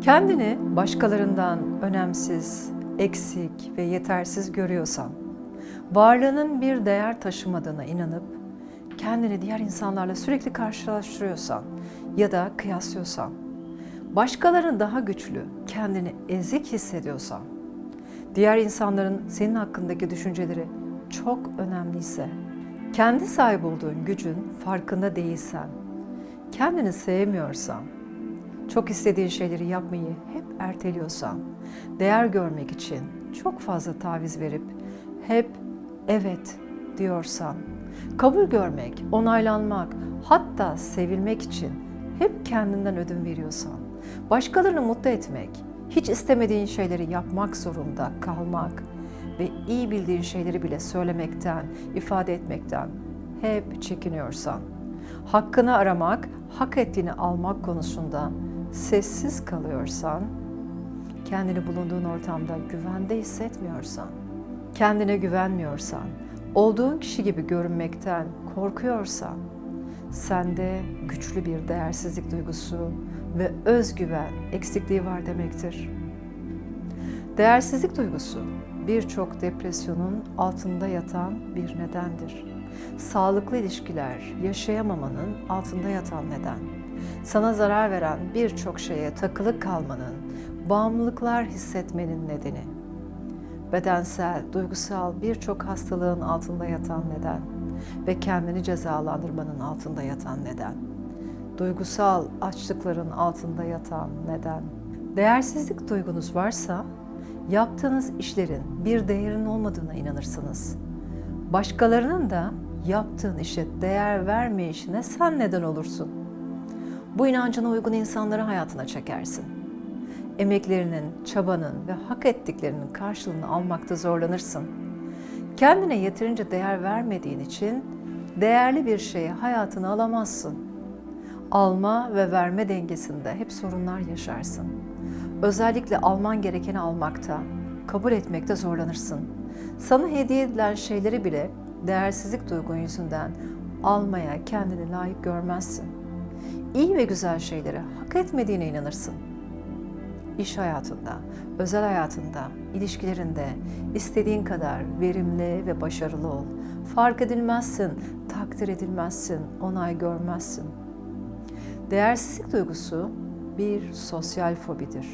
Kendini başkalarından önemsiz, eksik ve yetersiz görüyorsan, varlığının bir değer taşımadığına inanıp kendini diğer insanlarla sürekli karşılaştırıyorsan ya da kıyaslıyorsan, başkalarının daha güçlü, kendini ezik hissediyorsan, diğer insanların senin hakkındaki düşünceleri çok önemliyse, kendi sahip olduğun gücün farkında değilsen, kendini sevmiyorsan, çok istediğin şeyleri yapmayı hep erteliyorsan, değer görmek için çok fazla taviz verip hep evet diyorsan, kabul görmek, onaylanmak, hatta sevilmek için hep kendinden ödün veriyorsan, başkalarını mutlu etmek, hiç istemediğin şeyleri yapmak zorunda kalmak ve iyi bildiğin şeyleri bile söylemekten, ifade etmekten hep çekiniyorsan, hakkını aramak, hak ettiğini almak konusunda sessiz kalıyorsan, kendini bulunduğun ortamda güvende hissetmiyorsan, kendine güvenmiyorsan, olduğun kişi gibi görünmekten korkuyorsan, sende güçlü bir değersizlik duygusu ve özgüven eksikliği var demektir. Değersizlik duygusu birçok depresyonun altında yatan bir nedendir. Sağlıklı ilişkiler yaşayamamanın altında yatan neden. Sana zarar veren birçok şeye takılı kalmanın, bağımlılıklar hissetmenin nedeni. Bedensel, duygusal birçok hastalığın altında yatan neden ve kendini cezalandırmanın altında yatan neden. Duygusal açlıkların altında yatan neden. Değersizlik duygunuz varsa yaptığınız işlerin bir değerin olmadığına inanırsınız. Başkalarının da yaptığın işe değer vermeyişine sen neden olursun. Bu inancına uygun insanları hayatına çekersin. Emeklerinin, çabanın ve hak ettiklerinin karşılığını almakta zorlanırsın. Kendine yeterince değer vermediğin için değerli bir şeyi hayatına alamazsın. Alma ve verme dengesinde hep sorunlar yaşarsın. Özellikle alman gerekeni almakta, kabul etmekte zorlanırsın. Sana hediye edilen şeyleri bile değersizlik duygun yüzünden almaya kendini layık görmezsin. İyi ve güzel şeyleri hak etmediğine inanırsın. İş hayatında, özel hayatında, ilişkilerinde istediğin kadar verimli ve başarılı ol. Fark edilmezsin, takdir edilmezsin, onay görmezsin. Değersizlik duygusu bir sosyal fobidir.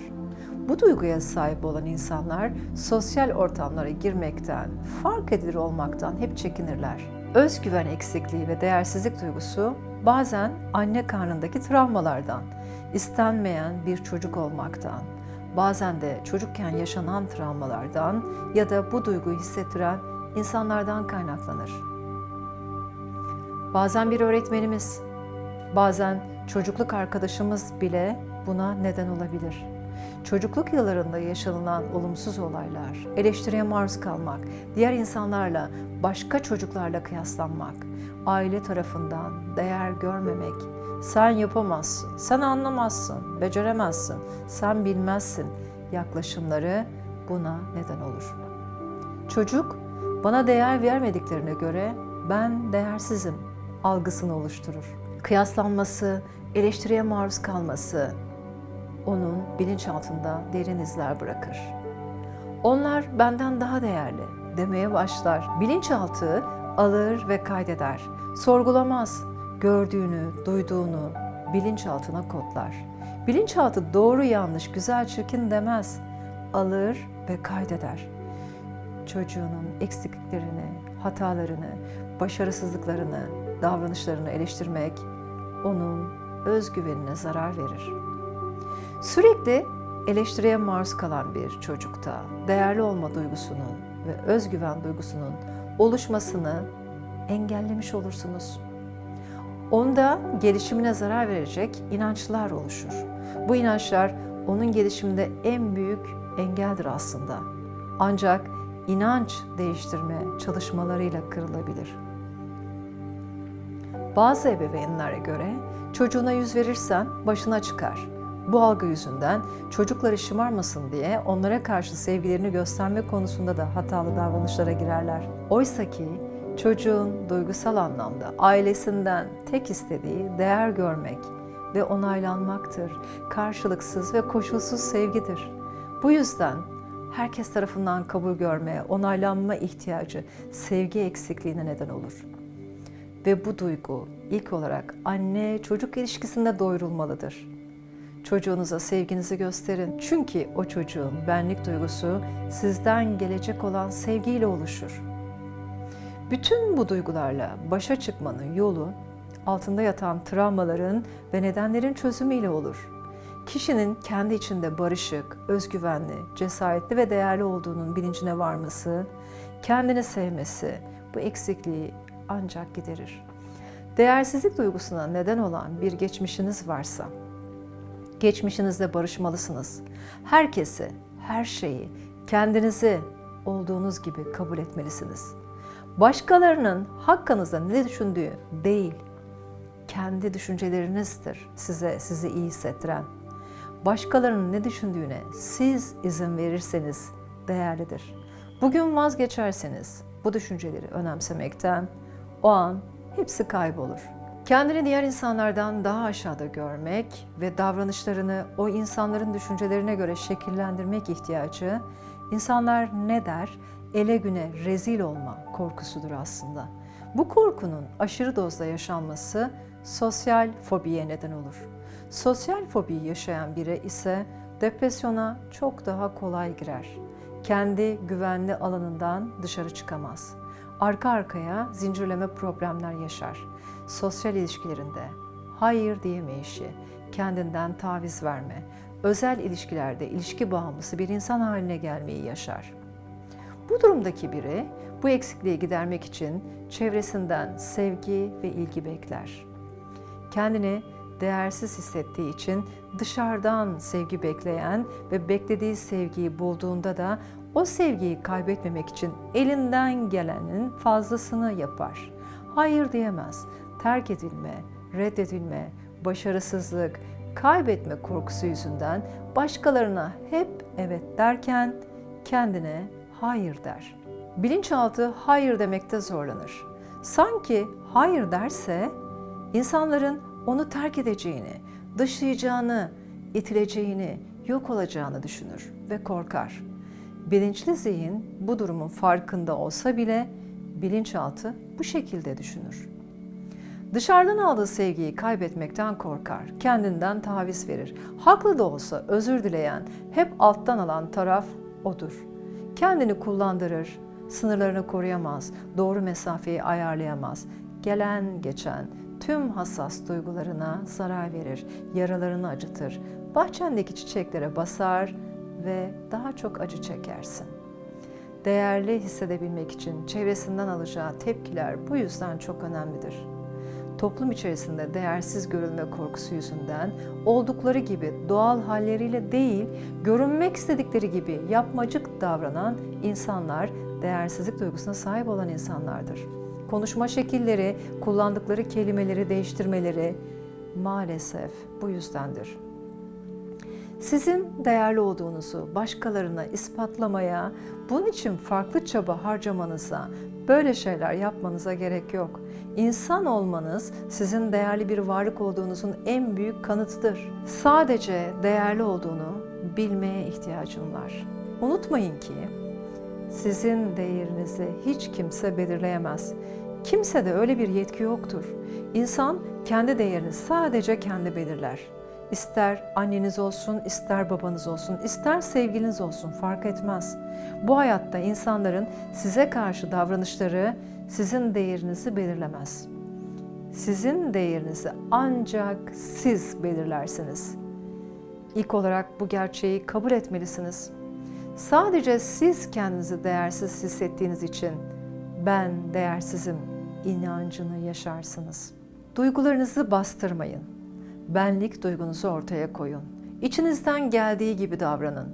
Bu duyguya sahip olan insanlar sosyal ortamlara girmekten, fark edilir olmaktan hep çekinirler. Özgüven eksikliği ve değersizlik duygusu bazen anne karnındaki travmalardan, istenmeyen bir çocuk olmaktan, bazen de çocukken yaşanan travmalardan ya da bu duyguyu hissettiren insanlardan kaynaklanır. Bazen bir öğretmenimiz, bazen çocukluk arkadaşımız bile buna neden olabilir. Çocukluk yıllarında yaşanılan olumsuz olaylar, eleştiriye maruz kalmak, diğer insanlarla, başka çocuklarla kıyaslanmak, aile tarafından değer görmemek, sen yapamazsın, sen anlamazsın, beceremezsin, sen bilmezsin yaklaşımları buna neden olur. Çocuk bana değer vermediklerine göre ben değersizim algısını oluşturur. Kıyaslanması, eleştiriye maruz kalması onun bilinçaltında derin izler bırakır. Onlar benden daha değerli demeye başlar. Bilinçaltı alır ve kaydeder. Sorgulamaz. Gördüğünü, duyduğunu bilinçaltına kodlar. Bilinçaltı doğru yanlış, güzel çirkin demez. Alır ve kaydeder. Çocuğunun eksikliklerini, hatalarını, başarısızlıklarını, davranışlarını eleştirmek onun özgüvenine zarar verir. Sürekli eleştiriye maruz kalan bir çocukta değerli olma duygusunun ve özgüven duygusunun oluşmasını engellemiş olursunuz. Onda gelişimine zarar verecek inançlar oluşur. Bu inançlar onun gelişiminde en büyük engeldir aslında. Ancak inanç değiştirme çalışmalarıyla kırılabilir. Bazı ebeveynlere göre çocuğuna yüz verirsen başına çıkar. Bu algı yüzünden çocukları şımarmasın diye onlara karşı sevgilerini gösterme konusunda da hatalı davranışlara girerler. Oysa ki çocuğun duygusal anlamda ailesinden tek istediği değer görmek, ve onaylanmaktır. Karşılıksız ve koşulsuz sevgidir. Bu yüzden herkes tarafından kabul görme, onaylanma ihtiyacı sevgi eksikliğine neden olur. Ve bu duygu ilk olarak anne çocuk ilişkisinde doyurulmalıdır. Çocuğunuza sevginizi gösterin. Çünkü o çocuğun benlik duygusu sizden gelecek olan sevgiyle oluşur. Bütün bu duygularla başa çıkmanın yolu altında yatan travmaların ve nedenlerin çözümüyle olur. Kişinin kendi içinde barışık, özgüvenli, cesaretli ve değerli olduğunun bilincine varması, kendini sevmesi bu eksikliği ancak giderir. Değersizlik duygusuna neden olan bir geçmişiniz varsa, geçmişinizle barışmalısınız. Herkesi, her şeyi, kendinizi olduğunuz gibi kabul etmelisiniz. Başkalarının hakkınızda ne düşündüğü değil, kendi düşüncelerinizdir size sizi iyi hissettiren. Başkalarının ne düşündüğüne siz izin verirseniz değerlidir. Bugün vazgeçerseniz bu düşünceleri önemsemekten o an hepsi kaybolur. Kendini diğer insanlardan daha aşağıda görmek ve davranışlarını o insanların düşüncelerine göre şekillendirmek ihtiyacı insanlar ne der, ele güne rezil olma korkusudur aslında. Bu korkunun aşırı dozda yaşanması sosyal fobiye neden olur. Sosyal fobiyi yaşayan biri ise depresyona çok daha kolay girer. Kendi güvenli alanından dışarı çıkamaz. Arka arkaya zincirleme problemler yaşar. Sosyal ilişkilerinde hayır diyemeyişi, kendinden taviz verme, özel ilişkilerde ilişki bağımlısı bir insan haline gelmeyi yaşar. Bu durumdaki biri bu eksikliği gidermek için çevresinden sevgi ve ilgi bekler. Kendini değersiz hissettiği için dışarıdan sevgi bekleyen ve beklediği sevgiyi bulduğunda da o sevgiyi kaybetmemek için elinden gelenin fazlasını yapar. Hayır diyemez. Terk edilme, reddedilme, başarısızlık, kaybetme korkusu yüzünden başkalarına hep evet derken kendine hayır der. Bilinçaltı hayır demekte zorlanır. Sanki hayır derse insanların onu terk edeceğini, dışlayacağını, itileceğini, yok olacağını düşünür ve korkar. Bilinçli zihin bu durumun farkında olsa bile bilinçaltı bu şekilde düşünür. Dışarıdan aldığı sevgiyi kaybetmekten korkar, kendinden taviz verir. Haklı da olsa özür dileyen, hep alttan alan taraf odur. Kendini kullandırır, sınırlarını koruyamaz, doğru mesafeyi ayarlayamaz. Gelen geçen tüm hassas duygularına zarar verir, yaralarını acıtır. Bahçendeki çiçeklere basar ve daha çok acı çekersin. Değerli hissedebilmek için çevresinden alacağı tepkiler bu yüzden çok önemlidir. Toplum içerisinde değersiz görülme korkusu yüzünden oldukları gibi doğal halleriyle değil, görünmek istedikleri gibi yapmacık davranan insanlar değersizlik duygusuna sahip olan insanlardır. Konuşma şekilleri, kullandıkları kelimeleri değiştirmeleri maalesef bu yüzdendir. Sizin değerli olduğunuzu başkalarına ispatlamaya, bunun için farklı çaba harcamanıza, böyle şeyler yapmanıza gerek yok. İnsan olmanız sizin değerli bir varlık olduğunuzun en büyük kanıtıdır. Sadece değerli olduğunu bilmeye ihtiyacım var. Unutmayın ki sizin değerinizi hiç kimse belirleyemez. Kimse de öyle bir yetki yoktur. İnsan kendi değerini sadece kendi belirler. İster anneniz olsun, ister babanız olsun, ister sevgiliniz olsun fark etmez. Bu hayatta insanların size karşı davranışları sizin değerinizi belirlemez. Sizin değerinizi ancak siz belirlersiniz. İlk olarak bu gerçeği kabul etmelisiniz. Sadece siz kendinizi değersiz hissettiğiniz için ben değersizim inancını yaşarsınız. Duygularınızı bastırmayın. Benlik duygunuzu ortaya koyun. İçinizden geldiği gibi davranın.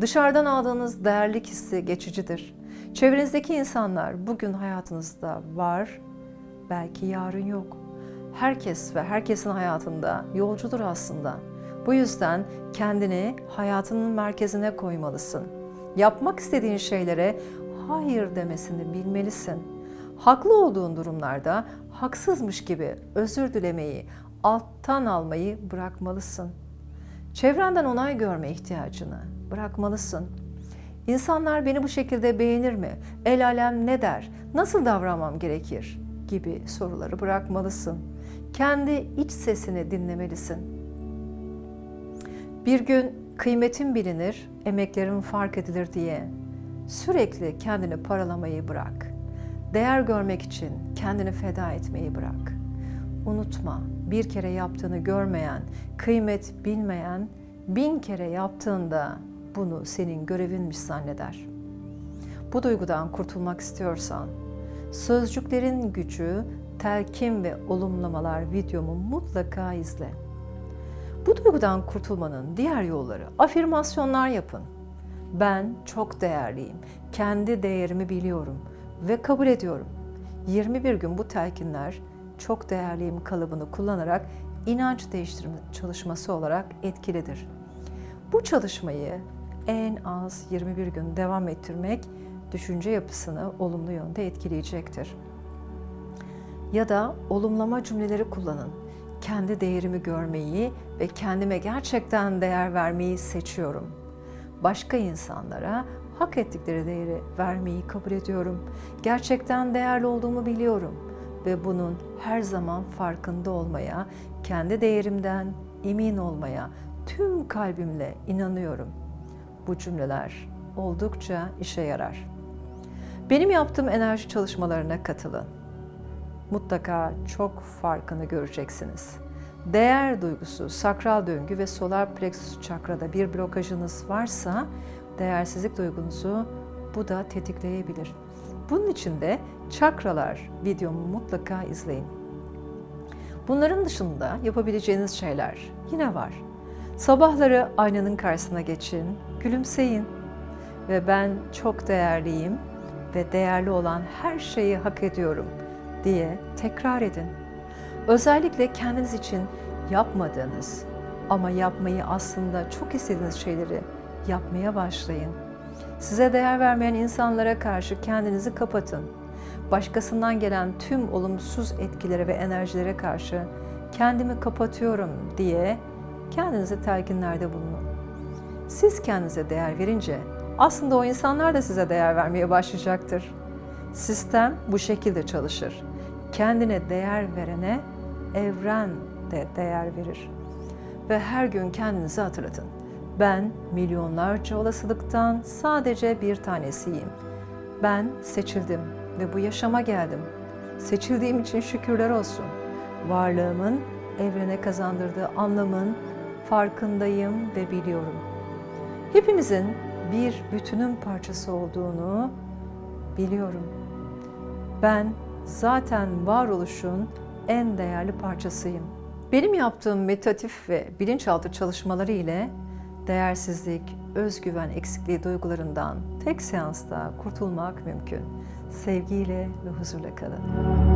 Dışarıdan aldığınız değerlik hissi geçicidir. Çevrenizdeki insanlar bugün hayatınızda var, belki yarın yok. Herkes ve herkesin hayatında yolcudur aslında. Bu yüzden kendini hayatının merkezine koymalısın. Yapmak istediğin şeylere hayır demesini bilmelisin. Haklı olduğun durumlarda haksızmış gibi özür dilemeyi, alttan almayı bırakmalısın. Çevrenden onay görme ihtiyacını bırakmalısın. İnsanlar beni bu şekilde beğenir mi? El alem ne der? Nasıl davranmam gerekir? gibi soruları bırakmalısın. Kendi iç sesini dinlemelisin. Bir gün kıymetin bilinir, emeklerin fark edilir diye sürekli kendini paralamayı bırak. Değer görmek için kendini feda etmeyi bırak. Unutma, bir kere yaptığını görmeyen, kıymet bilmeyen, bin kere yaptığında bunu senin görevinmiş zanneder. Bu duygudan kurtulmak istiyorsan, Sözcüklerin gücü, telkin ve olumlamalar videomu mutlaka izle. Bu duygudan kurtulmanın diğer yolları afirmasyonlar yapın. Ben çok değerliyim. Kendi değerimi biliyorum ve kabul ediyorum. 21 gün bu telkinler çok değerliyim kalıbını kullanarak inanç değiştirme çalışması olarak etkilidir. Bu çalışmayı en az 21 gün devam ettirmek düşünce yapısını olumlu yönde etkileyecektir. Ya da olumlama cümleleri kullanın. Kendi değerimi görmeyi ve kendime gerçekten değer vermeyi seçiyorum. Başka insanlara hak ettikleri değeri vermeyi kabul ediyorum. Gerçekten değerli olduğumu biliyorum ve bunun her zaman farkında olmaya, kendi değerimden emin olmaya tüm kalbimle inanıyorum. Bu cümleler oldukça işe yarar. Benim yaptığım enerji çalışmalarına katılın. Mutlaka çok farkını göreceksiniz. Değer duygusu, sakral döngü ve solar plexus çakrada bir blokajınız varsa değersizlik duygunuzu bu da tetikleyebilir. Bunun için de çakralar videomu mutlaka izleyin. Bunların dışında yapabileceğiniz şeyler yine var. Sabahları aynanın karşısına geçin, gülümseyin ve ben çok değerliyim ve değerli olan her şeyi hak ediyorum diye tekrar edin. Özellikle kendiniz için yapmadığınız ama yapmayı aslında çok istediğiniz şeyleri yapmaya başlayın. Size değer vermeyen insanlara karşı kendinizi kapatın. Başkasından gelen tüm olumsuz etkilere ve enerjilere karşı kendimi kapatıyorum diye kendinize telkinlerde bulunun. Siz kendinize değer verince aslında o insanlar da size değer vermeye başlayacaktır. Sistem bu şekilde çalışır. Kendine değer verene evren de değer verir. Ve her gün kendinizi hatırlatın. Ben milyonlarca olasılıktan sadece bir tanesiyim. Ben seçildim ve bu yaşama geldim. Seçildiğim için şükürler olsun. Varlığımın evrene kazandırdığı anlamın farkındayım ve biliyorum. Hepimizin bir bütünün parçası olduğunu biliyorum. Ben zaten varoluşun en değerli parçasıyım. Benim yaptığım meditatif ve bilinçaltı çalışmaları ile değersizlik, özgüven eksikliği duygularından tek seansta kurtulmak mümkün. Sevgiyle ve huzurla kalın.